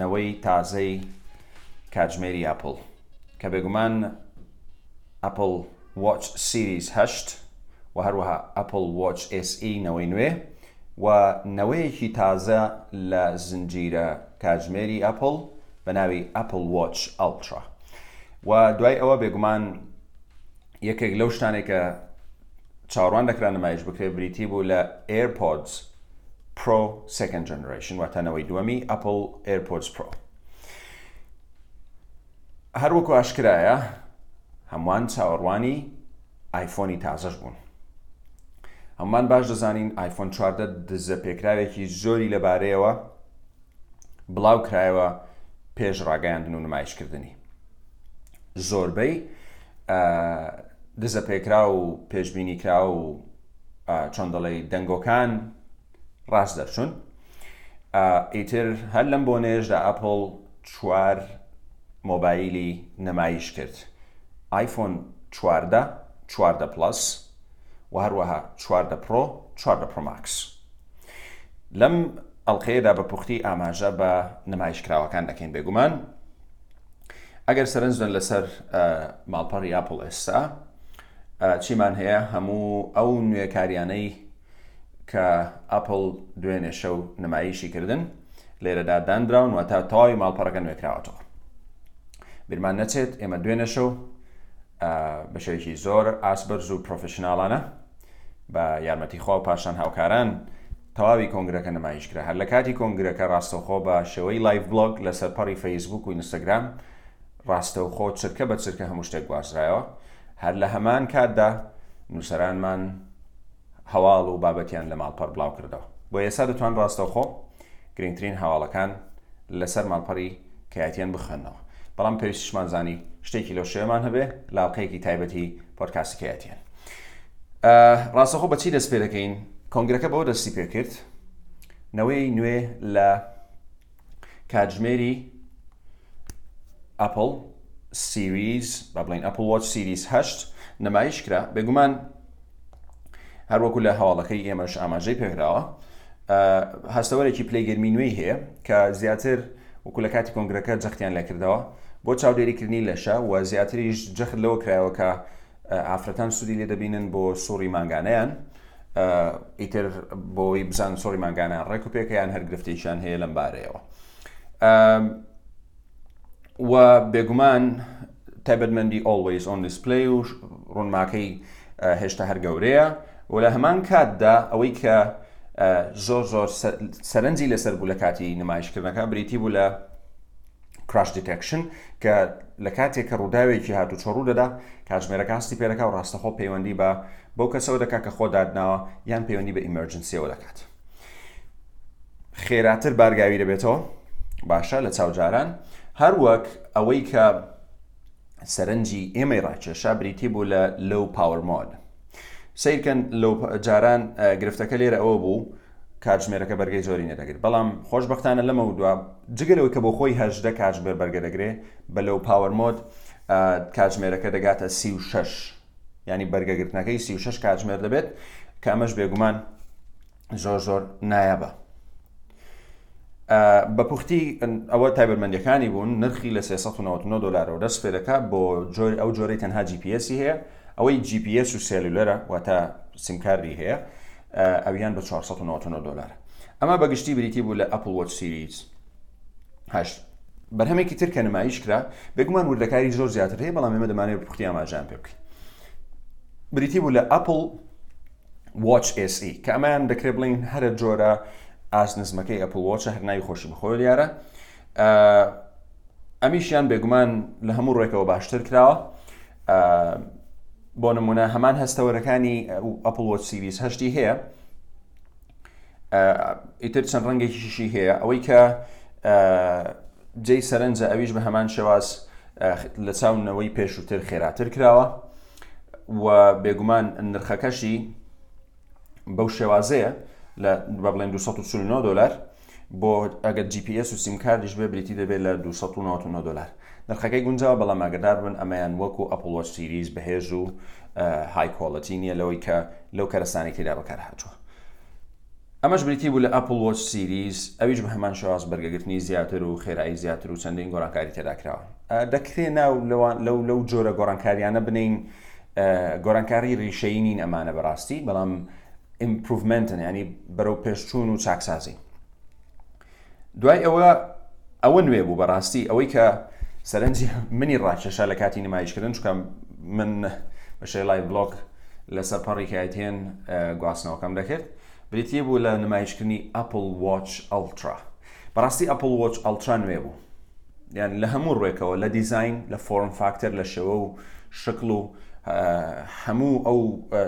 نەوەی تازەی کاتژمێری ئەپڵ کە بێگومان ئەپڵ وۆچ سیریز هەشت و هەروەها ئەپڵ وۆچ SE نەوەی نوێ و نەوەیەکی تازە لە زنجیرە کاتژمێری ئەپڵ بە ناوی ئەپڵ وۆچ ئەڵترا و دوای ئەوە بێگومان یەکێک لەو شتانێکە چاوەڕوان دەکرا نمایش بکرێت بریتی بوو لە AirPods Pro Second Generation واتە نەوەی دووەمی Apple AirPods Pro هەروەکو ئاشکرایە هەمووان چاوەڕوانی ئایفۆنی تازەش بوون هەمان باش دەزانین ئایفۆن چواردە دزە پێکراوێکی زۆری لەبارەیەوە بڵاوکرایەوە پێش ڕاگەیاندن و نمایشکردنی زۆربەی دزە پێکرا و پێشببینی کرا و چۆن دەڵێ دەنگۆکان ڕاست دەرچوون ئیتر هەر لەم بۆ نێژدا ئەپل چوار مۆبایلی نەمایش کرد آیفۆن چواردە چواردە پلس و هەروەها چواردە پرۆ چواردە پرۆماکس لەم ئەڵلقەیەدا بە پوختی ئاماژە بە نمایشکراوەکان دەکەین بێگومان ئەگەر سەرنجدن لەسەر ماڵپەڕی ئاپل ئێستا چیمان هەیە هەموو ئەو نوێکاریانەی کە ئەپڵ دوێنێ شەو نمایشی کردن لێرەدا دانراون و تا تەواوی ماڵپەڕەکە نوێکراوەتەوە بیرمان نەچێت ئێمە دوێنێ شەو بە شێوکی زۆر ئاسبەرز و پرۆفشنناڵانە بە یارمەتی خوا و پاشان هاوکاران تەواوی کۆنگرەکە نمایش کرا هەر لە کاتی کۆنگرەکە ڕاستەخۆ بە شێوەی لایڤ بلۆگ لەسەر پەڕی فەیسبوک و ئینستاگرام ڕاستەوخۆ چرکە بە چرکە هەموو شتێک گوازرایەوە هەر لە هەمان کاتدا نووسەرانمان هەواڵ و بابەتیان لە ماڵپەر بڵاو کردەوە بۆ ئێستا دەتوان ڕاستەوخۆ گرنگترین هەواڵەکان لەسەر ماڵپەری کایەتیان بخوێنەوە بەڵام پێویستشمان زانی شتێکی لەو شێمان هەبێ لاڵقەیەکی تایبەتی پۆتکاسی کایەتیان ڕاستەخۆ بەچی دەست پێ دەکەین کۆنگرەکە بەوە دەستی پێکرد نەوەی نوێ لە کاتژمێری ئەپڵ سیریز با بڵین ئەپل وۆچ سیریز هەشت نمایش کرا بێگومان هەروەکو لە هەواڵەکەی ئێمەش ئاماژەی پێکراوە هەستەوەرێکی پلی گەرمی نوێی هەیە کە زیاتر وەکو لە کاتی کۆنگرەکە جەختیان لەکردەوە بۆ چاودێریکردنی لەشە و زیاتریش جەخت لەوە کرایەوە کە ئافرەتان سوودی لێ دەبینن بۆ سوڕی مانگانیان ئیتر بۆی بزان سۆری مانگانە ڕێک و پێکە یان هەر گرفتێکیان هەیە لەم بارەیەوە و بێگومان تایبەتمەندی ئۆڵویز ئۆن دیسپلی و ڕوونماکەی هێشتا هەر گەورەیە و لە هەمان کاتدا ئەوەی کە زۆر زۆر سەرنجی لەسەر بوو لە کاتی نمایشکردنەکە بریتی بوو لە کراش دیتەکشن کە لە کاتێک کە ڕووداوێکی هاتوچۆ ڕوو دەدا کاتژمێرە کاستی پێرەکە و ڕاستەخۆ پەیوەندی بە بەو کەسەوە دەکات کە خۆ دادناوە یان پەیوەندی بە ئیمەرجنسیەوە دەکات خێراتر بارگاوی دەبێتەوە باشە لە چاوجاران هەروەک ئەوەی کە سەرنجی ئێمەی ڕاکێشا بریتی بوو لە لەو پاورمۆد سیرکەن لەو جاران گرفتەکە لێرە ئەوە بوو کاتژمێرەکە بەرگەی زۆرینە دەگرت، بەڵام خۆشبەختانە لەمەودوا جگە لەوەی کە بۆ خۆی هەژدە کاتژمێر بەرگە دەگرێ، بە لۆو پاوەر مۆد کاتژمێرەکە دەگاتە سی و شەش، یانی بەرگەگرتنەکەی سی و شەش کاتژمێر دەبێت کە ئەمەش بێگومان زۆر زۆر نایابە. بە پوختی ئەوە تایبەتمەندەکانی بوون نرخی لە 399 دلارەوە دەست پێ دەکات بۆ جۆر ئەو جۆرەی تەنها جیپسی هەیە ئەوەی جیپS و سێلولەرە واتە سیمکاردی هەیە ئەویان بە 499 دلار ئەمە بەگشتی بریتی بوو لە ئەپل وەچ سیریز هەشت بەرهەمێکی تر کە نمایش کرا بێگومان وردەکاری زۆر زیاتر هەیە بەڵام ئێمە دەمانێت بختی ئاماژان پێ بکەین بریتی بوو لە ئەپل وۆچ ئسی e، کە ئەمایان دەکرێت بڵین هەرە جۆرە ئاس نزمەکەی ئەپل وۆچە هەرناوی خۆشی بخۆ دیارە ئەمیشیان بێگومان لە هەموو ڕێکەوە باشتر کراوە بۆ نمونە هەمان هەستەوەرەکانی ئەپل وۆچ سیریز هەشتی هەیە ئیتر چەند ڕەنگێکی شیشی هەیە ئەوەی کە جێی سەرنجە ئەویش بە هەمان شێواز لە چاونەوەی پێشووتر خێراتر کراوە و بێگومان نرخەکەشی بەو شێوازەیە لە بە بڵێن 249 دلار بۆ ئەگەر GPS و سیمکاردیش بێ بریتی دەبێت لە 299 دلار نرخەکەی گونجاوە بەڵام ئاگدار بن ئەمەیان وەکو ئەپڵوە سیریز بەهێز و های کۆڵەتی نییە لەوەی کە لەو کەرەسانی تێدا بەکار هاتووە ئەمەش بریتی بوو لە ئەپل وۆچ سیریز ئەویش بە هەمان شێواز بەرگەگرتنی زیاتر و خێرایی زیاتر و چەندین گۆرانکاری تێداکراوە دەکرێ ناو لەو لەو جۆرە گۆرانکاریانە بنین گۆرانکاری ریشەیی نین ئەمانە بەڕاستی بەڵام ئیمپروڤمنتن ینی بەرەو پێشچوون و چاکسازی دوای ئەوە ئەوە نوێ بوو بەڕاستی ئەوەی کە سەرنجی منی ڕاکێشا لە کاتی نمایشکردن چکە من بەشەی لای بلۆک لەسەر پەڕی کایتێن گواستنەوەکەم دەکرد بریتە بوو لە نمایشکردنی ئەپل وچ ئەلترا بەڕاستی ئەپل وچ ئەلترا نوێ بوو یان لە هەموو ڕێکەوە لە دیزین لە فۆرم فاکتەر لە شێوە و شکل و هەموو ئەو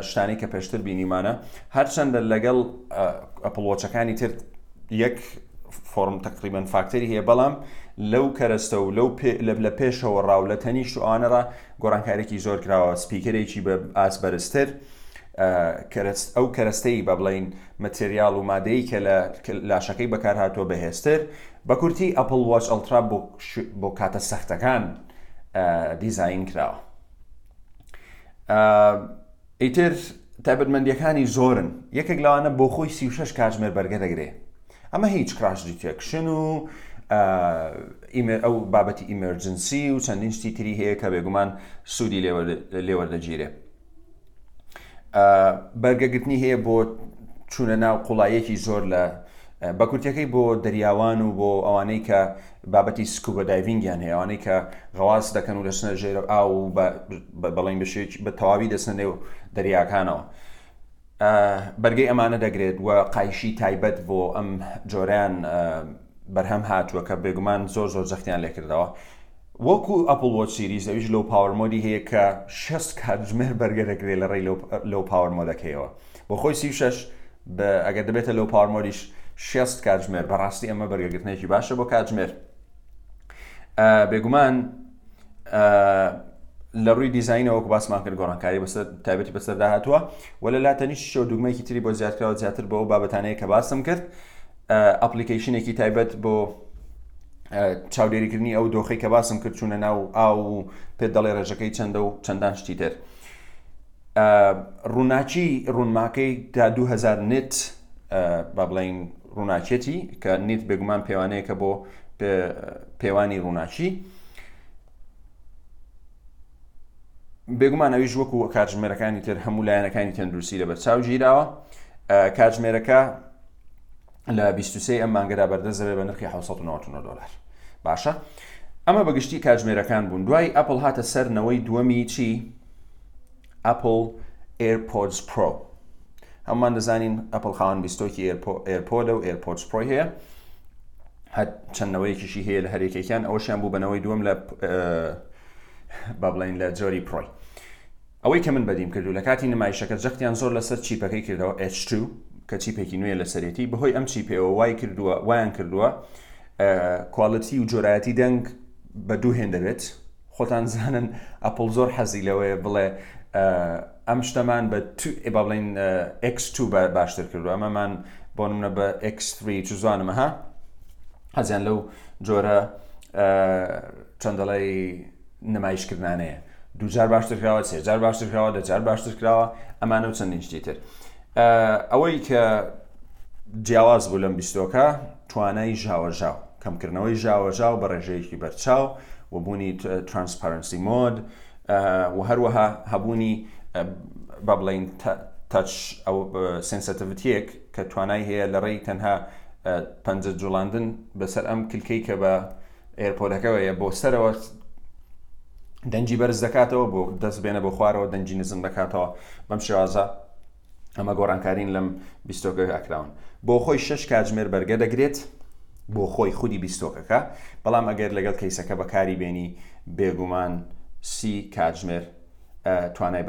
شتانی کە پێشتر بینیمانە هەرچەندە لەگەڵ ئەپڵۆچەکانی تر یەک فۆرم تقریبان فاکتەری هەیە بەڵام لەو کەرەستە و لەو لە پێشەوە ڕاو لە تەنیشت و ئەوانەڕ گۆڕانکارێکی زۆر کراوە سپیکەرێکی بە ئاس بەرزتر کەرەست، ئەو کەرەستەی با بڵێین مەتێریاڵ و مادەیی کە لە لاشەکەی بەکارهاتووە بەهێزتر، بە کورتی ئەپڵ واچ ئەڵترا بۆ بۆ کاتە سەختەکان دیزاین کراوە. ئیتر تایبەتمەندیەکانی زۆرن یەکێک لەوانە بۆ خۆی 36 کاتژمێر بەرگە دەگرێ ئەمە هیچ کراش دیتێکشن و ئیمێر ئەو بابەتی ئیمەرجنسی و چەندین شتی تری هەیە کە بێگومان سوودی لێوەردەگیرێ بەرگەگرتنی هەیە بۆ چوونە ناو قوڵایەکی زۆر لە بەکورتەکەی بۆ دەریاوان و بۆ ئەوانەی کە بابەتی سکوبە دایڤنگیان هەیە ئەوانەی کە غواز دەکەن و دەچنە ژێرە ئاو و بەڵین بەشێک بە تەواوی دەچنە نێو دەریاکانەوە بەرگەی ئەمانە دەگرێت و قایشی تایبەت بۆ ئەم جۆرەیان بەرهەم هاتووە کە بێگومان زۆر زۆر جەختیان لێکردەوە وەکو ئەپل وۆچ سیریز ئەویش لەو پاوەرمۆدی هەیە کە شەست کاتژمێر بەرگە دەگرێت لە ڕێی لەو پاوەرمۆدەکەیەوە بۆ خۆی سی شش ئەگەر دەبێتە لەو پاوەرمۆریش شەست کاتژمێر بەڕاستی ئەمە بەرگەگرتنێکی باشە بۆ کاتژمێر بێگومان لە ڕووی دیزینەوەک باسمان کرد گۆڕانکاری بەسەر تابەتی بەسەر داهاتوە و لە لاتەنیش شەو دوگمەکی تری بۆ زیاتکراوە زیاتر بۆ بابەتانەیە کە باسم کرد ئەپلیکیشنێکی تایبەت بۆ چاودێریکردنی ئەو دۆخی کە باسم کرد چوونە ناو ئاو و پێ دەڵێ ڕێژەکەی چەندە و چەندان شتی تر ڕووناچی ڕوونماکەی تا 2000 نت با بڵین ڕووناچێتی کە نیت بێگومان پێوانەیە کە بۆ پێوانی ڕووناچی بێگومانەویش وەکو کاتژمێرەکانی تر هەموو لایەنەکانی تەندروستی لە بەرچاو گیراوە کاتژمێرەکە لە 23 ئەم مانگەدا بەردەست دەبێت بە نرخی 1990 دلار باشە ئەمە بەگشتی کاتژمێرەکان بوون دوای ئەپل هاتە سەر نەوەی دووەمی چی ئەپڵ ئێرپۆدز پرۆ هەمووان دەزانین ئەپڵ خاوەن بیستۆکی ئێرپۆدە و ئێرپۆدز پرۆی هەیە هەر چەندنەوەیەکیشی هەیە لە هەرێکێکیان ئەوەشیان بوو بەنەوەی دووەم لە با بڵین لە جۆری پرۆی ئەوەی کە من بەدیم کردو لە کاتی نمایشەکە جەختیان زۆر لەسەر چیپەکەی کردەوە H2 کە چیپێکی نوێ لە سەرێتی بەهۆی ئەم چیپەوە وای کردووە وایان کردووە کوالەتی و جۆرایەتی دەنگ بە دوو هێن دەبێت خۆتان زانن ئەپڵ زۆر حەزی لەوەیە بڵێ ئەم شتەمان بە با بڵین X2 باشتر کردو ئەمەمان بۆ نمونە بە X3 چ زوانمە ها حەزیان لەو جۆرە چەندەڵی نمایشکردانەیە دوجار باشتر کراوە سێجار باشتر کراوە دە جار باشتر کراوە ئەمانە و چەندین شتی تر ئەوەی کە جیاواز بوو لەم بیستۆکە توانای ژاوەژاو کەمکردنەوەی ژاوەژاو بە ڕێژەیەکی بەرچاو و بوونی ترانسپەرنسی مۆد و هەروەها هەبوونی با بڵین تاچ ئەو سنسەتڤتیەک کە توانای هەیە لە ڕێی تەنها پەنجە جوڵاندن بەسەر ئەم کلکەی کە بە ئێرپۆرتەکەەوەیە بۆ سەرەوە دەنجی بەرز دەکاتەوە بۆ دەست بێنە بۆ خوارەوە دەنجی نزم دەکاتەوە بەم شێوازە ئەمە گۆڕانکارین لەم بیستۆکەکە ئەکراون بۆ خۆی شش کاتژمێر بەرگە دەگرێت بۆ خۆی خودی بیستۆکەکە بەڵام ئەگەر لەگەڵ کەیسەکە بەکاری بێنی بێگومان سی کاتژمێر توانای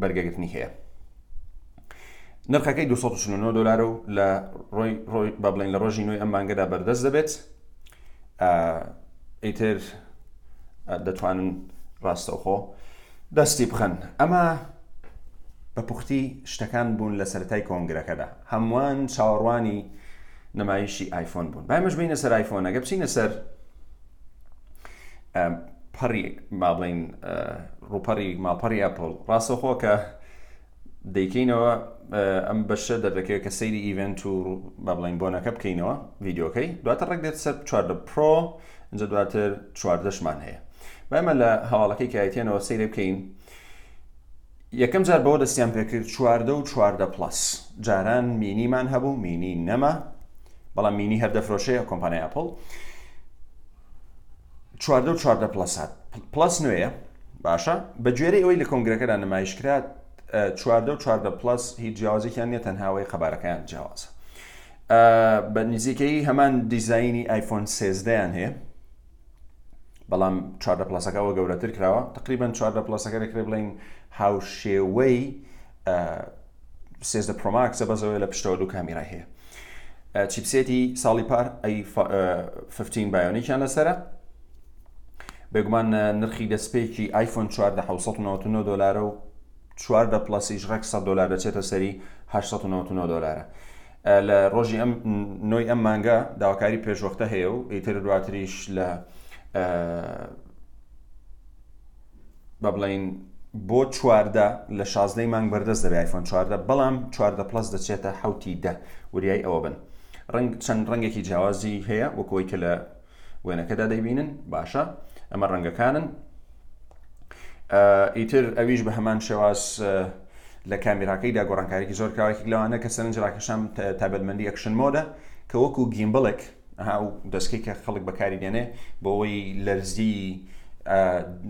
بەرگەگرتنی هەیە نرخەکەی 249 دلار و لە ڕۆی ڕۆی بە بڵین لە ڕۆژی نوێی ئەم مانگەدا بەردەست دەبێت ئیتر دەتوانن ڕاستەوخۆ دەستی بخەن ئەمە بە پوختی شتەکان بوون لە سەرای کۆنگرەکەدا هەمووان چاوەڕوانی نمایشی ئایفۆن بوون بایمەش بینە سەر ئایفۆنەگە بچینە سەر پەڕی با بڵین ڕوپەڕی ماڵپەڕی ئەپل ڕاستەخۆ کە دەیکەینەوە ئەم بەشە دەردەکەوێت کە سەیری ئیڤنت و بە بڵین بۆنەکە بکەینەوە ڤیددیوکەی دواتە ڕێک دێت سەر چواردە پرۆ ئەجا دواتر چواردەشمان هەیە بەمە لە هەواڵەکەی کایتێنەوە سەیرە بکەین یەکەم جار بەوە دەستیان پێکرد چواردە و چواردە پلس جاران مینیمان هەبوو مینی نەما بەڵام مینی هەر دەفرۆشەیە کۆمپانای ئەپل چواردە و چواردە پلسات پلس نوێە باشە بە گوێرەی ئەوەی لە کۆنگرەکەدا نمایش کرات چواردە و چواردە پلس هیچ جیاوازێکیان نیە تەنهاوەی قەبارەکەیان جیاوازە بە نزیکەی هەمان دیزایانی ئایفۆن سێزدەیان هەیە بەڵام چواردە پلسەکەەوە گەورەتر کراوە تقریبان چواردە پلسەکە دەکرێت بڵین هاوشێوەی سێزدە پرۆماکسە بەزەوەی لە پشتەوە دوو کامیرای هەیە چیپسێتی ساڵی پار ئەی 15 بایۆنیکیان لەسرە بێگومان نرخی دەستپێکی آیفۆن 1999 دلارە و چواردە پلسیش ڕێک 100 دلار دەچێتە سەری 1999 دلارە لە ڕۆژی ئەم نۆی ئەم مانگە داواکاری پێشوەختە هەیە و ئیتر دواتریش لە بە بڵین بۆ چواردە لە شازدەی مانگ بەردەست دەبێ آیفۆن چواردە بەڵام چواردە پلس دەچێتە حوتی دە وریای ئەوە بن ڕنگ چەند ڕنگێکی جیاوازی هەیە وەکەوەی کە لە وێنەکەدا دەیبینن باشە ئەمە ڕەنگەکانن ئیتر ئەویش بە هەمان شێواز لە کامیراکەیدا گۆڕانکارێکی زۆر کاوێکی لەوانە کە سەرنج ڕاکەشان تابەتمەندی ئەکشن مۆدە کە وەکو گیمبڵێک ئەها ئەو دەسکەی کە خەڵک بەکاری دێنێ بۆەوەی لەرزی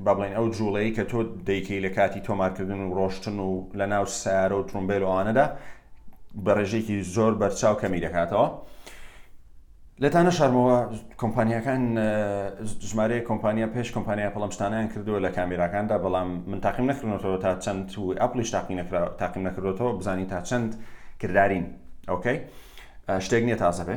با بڵێن ئەو جوڵەیە کە تۆ دەیکەی لە کاتی تۆمارکردن و ڕۆشتن و لە ناو سارە و ترمبیل ئەوانەدا بە ڕێژێکی زۆر بەرچاو کەمی دەکاتەوە. لە تانە شارمەوە کۆمپانیەکان ژمارەیە کۆمپانیا پێش کۆمپانیا پڵەمشتانیان کردووە لە کامێراکاندا بەڵام من تاقیم نەکردنەوە تا چەند و ئەپلیش تاقی نەکرا تاقیم نەکردوەوە بزانین تا چەند کرددارین ئۆکەی شتێک نییە تازە بێ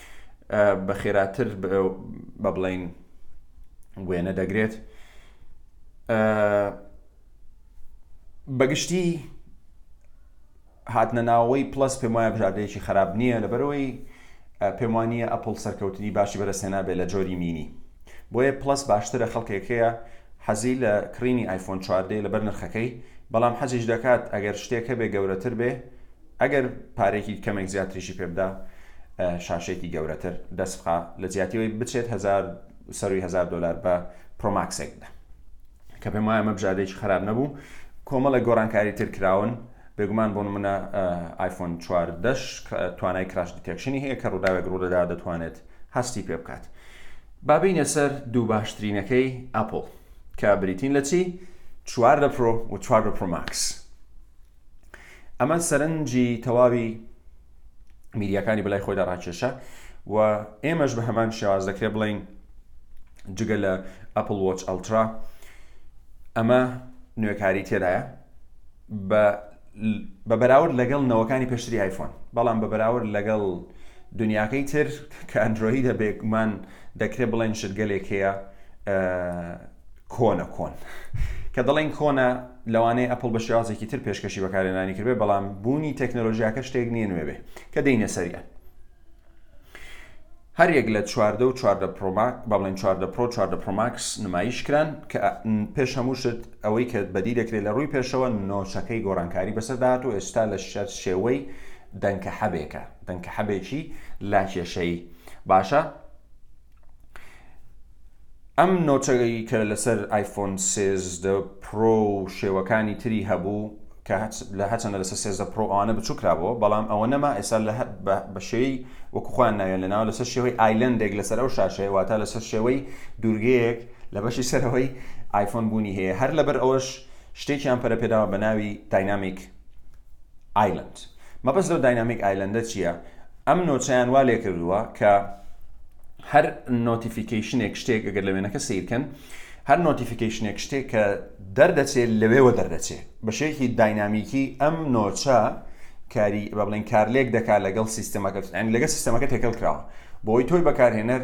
بەخێراتر بە بڵین وێنە دەگرێت بەگشتی هاتنە ناوەی پلس پێم وایە بژاردەیەکی خراپ نییە لەبەرەوەی پێم وانە ئەپل سەرکەوتنی باشی بەرەسێنا بێ لە جۆری مینی بۆیە پلس باشترە خەڵکێکەیە حەزی لە کڕینی آیفۆن چواردەی لەبەر نرخەکەی بەڵام حەزیش دەکات ئەگەر شتێکە بێ گەورەتر بێ ئەگەر پارەیەکی کەمێک زیاتریشی پێ بدا شاشەیەکی گەورەتر دەست بخا لە جیاتیەوەی بچێت هزار سەروی هزار دلار بە پرۆماکسێک بدە کە پێم وایە مە بژاردێکی خراپ نەبوو کۆمەڵێک گۆڕانکاری تر کراون بێگومان بۆ منە ئایفۆن چواردەش توانای کراش دیتەکشنی هەیە کە ڕووداوێک ڕوودەدا دەتوانێت هەستی پێ بکات بابینە سەر دوو باشترینەکەی ئەپل کە بریتین لە چی چوار لە پرۆ و چوار لە پرۆماکس ئەمە سەرنجی تەواوی میریەکانی بلای خۆیدا ڕاکێشە و ئێمەش بە هەمان شێواز دەکرێت بڵین جگە لە ئەپل وۆچ ئەلترا ئەمە نوێکاری تێدایە بە بە بەراورد لەگەڵ نەوەکانی پێشتری آیفۆن بەڵام بە بەراورد لەگەڵ دنیاکەی تر کە ئەندرۆیدە بێکمان دەکرێت بڵێن شتگەلێک هەیە کۆنە کۆن کە دەڵێن کۆنە لەوانەیە ئەپل بە شێوازێکی تر پێشکەشی بەکارێنانی کردێ بەڵام بوونی تەکنۆلۆژیاکە شتێک نییە نوێبێ کە دەینە سەریە هەر یەک لە چواردە و چواردە پرۆماک با بڵێن چواردە پرۆ چواردە پرۆماکس نمایش کران کە پێش هەموو شت ئەوەی کە بەدی دەکرێت لە ڕووی پێشەوە نۆچەکەی گۆڕانکاری بەسەرداات و ئێستا لە شەر شێوەی دەنکە حەبێکە دەنکە حەبێکی لا کێشەی باشە ئەم نۆچەگەی کە لەسەر ئایفۆن سێزدە پرۆ و شێوەکانی تری هەبوو کە لە هەچەندە لەسەر سێزدە پرۆ ئەوانە بچووکرابەوە بەڵام ئەوە نەما ئێستا لە بە شێوەی وەکوخوان ناوێن لەناو لەسەر شێوەی ئایلندێک لەسەر ئەو شاشەیە واتە لەسەر شێوەی دوورگەیەک لە بەشی سەرەوەی ئایفۆن بوونی هەیە هەر لەبەر ئەوەش شتێکیان پەرەپێداوە بە ناوی داینامیک ئایلەند مەبەست لەو داینامیک ئایلەندە چییە ئەم نۆچیان وا لێ کردووە کە هەر نۆتیفیکیشنێک شتێک گەر لە وێنەکە سیرکەن هەر نۆتیفیکیشنێک شتێک کە دەردەچێت لەوێوە دەردەچێت بەشێکی داینامیکی ئەم نۆچە کاری بە بڵێن کارلێک دەکات لەگەڵ سیستمەکە لەگە سیستمەکە تێکەڵ کراوە بۆی تۆی بەکارهێنەر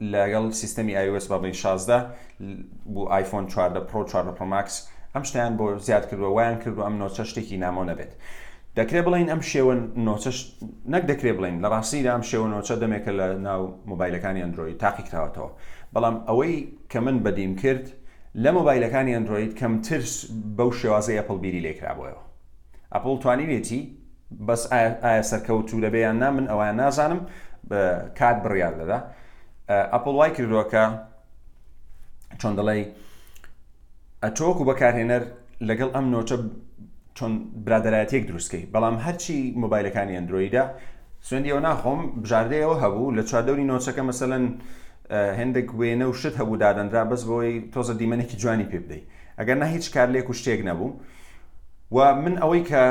لەگەڵ سیستەمی iOS با بڵین 16 بۆ ئایفۆن 14 پرۆ 14 پرۆ ماکس ئەم شتیان بۆ زیاد کردووە وایان کردو ئەم نۆچە شتێکی نامۆ نەبێت دەکرێت بڵین ئەم شێوە نۆچەش نەک دەکرێت بڵین لە ڕاستیدا ئەم شێوە نۆچە دەمێکە لە ناو مۆبایلەکانی ئەندرۆید تاقی کراوەتەوە بەڵام ئەوەی کە من بەدیم کرد لە مۆبایلەکانی ئەندرۆید کەمتر بەو شێوازی ئەپڵ بیری لێکرابەوە ئەپڵ توانیوێتی بەس ئایا سەرکەوتو دەبێ یان نا من ئەوان نازانم کات بڕیار دەدا ئەپڵ وای کردووەکە چۆن دەڵێ ئەتۆک و بەکارهێنەر لەگەڵ ئەم نۆچە چۆن برادایەتێک دروستکەی بەڵام هەرچی مۆبایلەکانی ئەندرویدا سوێندیەوە ناخۆم بژاردەیەوە هەبوو لە چواردەوری نۆچەکە مەسەن هێندێک وێنە و شت هەبوو دادەنرا بەس بۆی تۆزە دیمەنێکی جوانی پێ بدەی ئەگەر نە هیچ کار لێک و شتێک نەبوو و من ئەوەی کە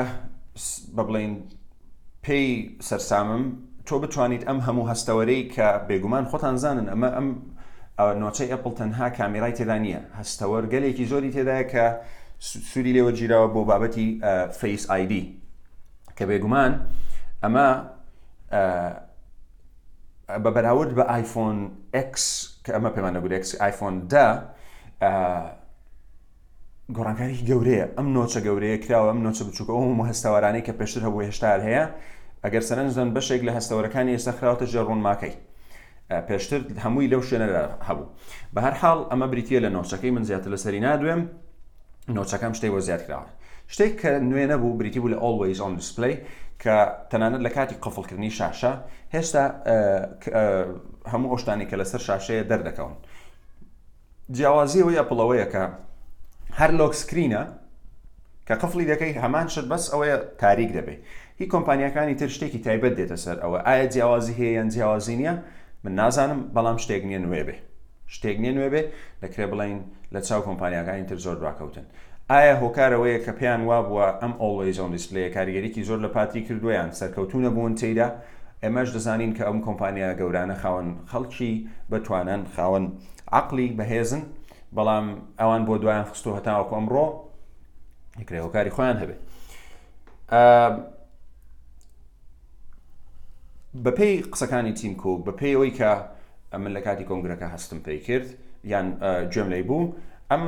بە بڵین پێی سەرسامم تۆ بتوانیت ئەم هەموو هەستەوەرەی کە بێگومان خۆتان زانن ئەمە ئەم نۆچەی ئەپل تەنها کامیرای تێدا نییە هەستەوەر گەلێکی زۆری تێدایە کە سووری لێوە گیراوە بۆ بابەتی فەیس ئایدی کە بێگومان ئەمە بە بەراورد بە ئایفۆن ئێکس کە ئەمە پێمانە گورێک ئایفۆن دە گۆڕانکاری گەورەیە ئەم نۆچە گەورەیە کراوە ئەم نۆچە بچووکە ئەو هەموو هەستەوارانەی کە پێشتر هەبوو هێشتار هەیە ئەگەر سەرنجدەن بەشێک لە هەستەوەرەکانی ئێستا خراوەتە ژێر ڕوونماکەی پێشتر هەمووی لەو شوێنەدا هەبوو بە هەر حاڵ ئەمە بریتە لە نۆچەکەی من زیاتر لەسەری نادوێم نۆچەکەم شتێک بۆ زیاد کراوە شتێک کە نوێ نەبوو بریتی بوو لە ئۆڵوەیز ئۆن دیسپلی کە تەنانەت لە کاتی قفڵکردنی شاشە هێشتا هەموو ئەوشتانی کە لەسەر شاشەیە دەردەکەون جیاوازیەوەی ئەپڵەوەیەکە هەر لۆک سکرینە کە قفلی دەکەی هەمان شت بەس ئەوەیە تاریک دەبێت هی کۆمپانیاکانی تر شتێکی تایبەت دێتە سەر ئەوە ئایا جیاوازی هەیە یان جیاوازی نیە من نازانم بەڵام شتێک نیە نوێ بێ شتێک نیە نوێ بێ دەکرێ بڵین لە چاو کۆمپانیاکانی تر زۆر دواکەوتن ئایا هۆکارەوەیە کە پێیان وابووە ئەم ئۆڵوەیزۆن دیسپلەیە کاریگەریکی زۆر لە پاتری کردویان سەرکەوتونە بوون تێیدا ئێمەش دەزانین کە ئەم کۆمپانیا گەورانە خاوەن خەڵکی بەتوانن خاوەن عقلی بەهێزن بەڵام ئەوان بۆ دوایان خستۆ هەتاوەکو ئەمڕۆ یکرێ هۆکاری خۆیان هەبێت بەپێی قسەکانی تیم کوک بەپێی ئەوەی کە من لە کاتی کۆنگرەکە هەستم پێی کرد یان گوێم لی بوو ئەم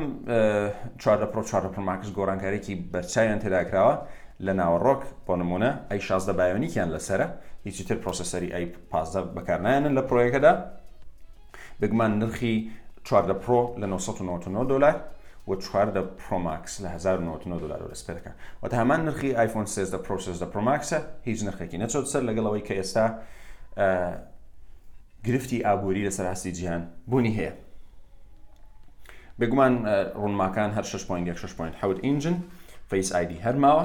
چوارە پرۆ چوارە پرماکس گۆرانکارێکی بەرچاویان تێداکراوە لە ناوەڕۆک بۆ نمونە ئەی شازدە بایۆنیکیان لەسرە هیچی تر پرۆسەسەری ئەی پازدە بەکارنایەنن لە پرۆیەکەدا بێگومان نرخی چواردە پرۆ لە 999 دلار و چواردە پرۆماکس لە 1999 دلار و دەست پێەکە و تا هەمان نرخی آیفۆن 13 پرۆ 13 پرۆماکسە هیچ نرخێکی نەچۆت سەر لەگەڵەوەی کە ئێستا گرفتی ئابووری لەسەر هەستی جیهان بوونی هەیە بێگومان ڕوونماکان هەر 6.6.7 ئینجن فەیس ئایدی هەرماوە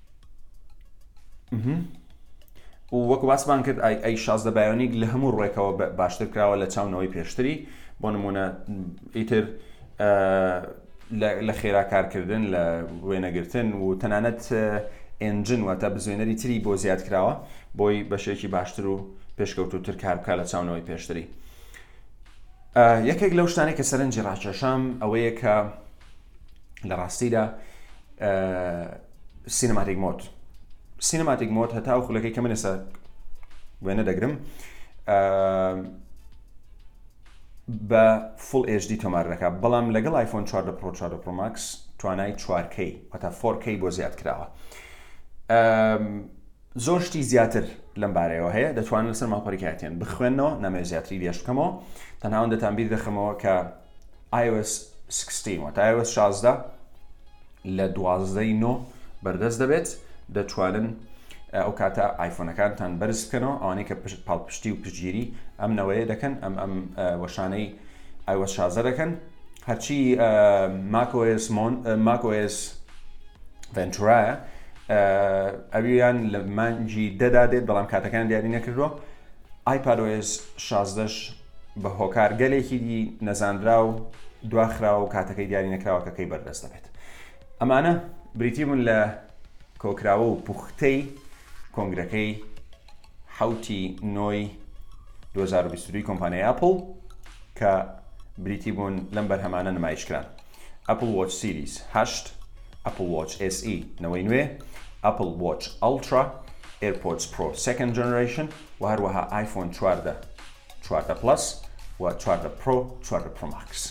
وەک باسمان کرد ئەی شازدە بایۆنیک لە هەموو ڕێکەوە باشتر کراوە لە چاونەوەی پێشتری بۆ نمونە ئیتر لە خێرا کارکردن لە وێنەگرتن و تەنانەت ئنجن واتە بزوێنەری تری بۆ زیاد کراوە بۆی بەشێکی باشتر و پێشکەوتوتر کار بکە لە چاونەوەی پێشتری یەکێک لەو شتانێک کە سەرنجی ڕاکێشام ئەوەیە کە لە ڕاستیدا سینەماتیک مۆت سینەماتیک مۆت هەتا و خولەکەی کە من ئێستا وێنە دەگرم بە فل HD تۆمار دەکات بەڵام لەگەڵ آیفۆن 4 لە پرۆ 4 پرۆماکس توانای 4K وەتا 4K بۆ زیاد کراوە زۆر شتی زیاتر لەم بارەیەوە هەیە دەتوانن لەسەر ماپەرکاتیان بخوێنەوە نامێ زیاتری لێش بکەمەوە تەناوان دەتان بیر دەخەمەوە کە iOS 16 واتە iOS 16 لە دوازدەی نۆ بەردەست دەبێت دەتوانن ئەو کاتە ئایفۆنەکانتان بەرز بکەنەوە ئەوانەی کە پاڵپشتی و پشگیری ئەم نەوەیە دەکەن ئەم ئەم وەشانەی ئایوە شازە دەکەن هەرچی ماکۆس ماکۆس ڤنتورایە ئەویان لە مانجی دەدا دێت بەڵام کاتەکان دیاری نەکردووە آیپادۆس 16 بە هۆکار گەلێکی دی نەزانراو دواخراو و کاتەکەی دیاری نەکراوە کە کەی بەردەست دەبێت ئەمانە بریتی بوون لە کۆکراوە و پوختەی کۆنگرەکەی حوتی نۆی 2022 کۆمپانیای ئەپل کە بریتی بوون لەم بەرهەمانە نمایشکران ئەپل وۆچ سیریز 8 ئەپل وۆچ SE نەوەی نوێ ئەپل وۆچ ئەلترا ئێرپۆرتس پرۆ سێکەند جەنەرەیشن و هەروەها ئایفۆن چواردە چواردە پڵەس و چواردە پرۆ چواردە پرۆ ماکس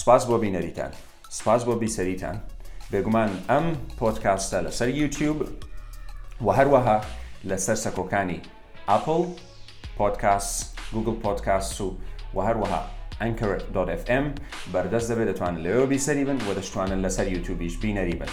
سپاس بۆ بینەریتان سپاس بۆ بیسەریتان بێگومان ئەم پۆتکاستە لەسەر یوتیوب و هەروەها لەسەر سەکۆکانی ئەپل پۆتکاس گوگل پۆتکاس و و هەروەها ئەنکر.fm بەردەست دەبێت دەتوانن لەوێ بیسەری بن و دەشتوانن لەسەر یوتوبیش بینەری بن.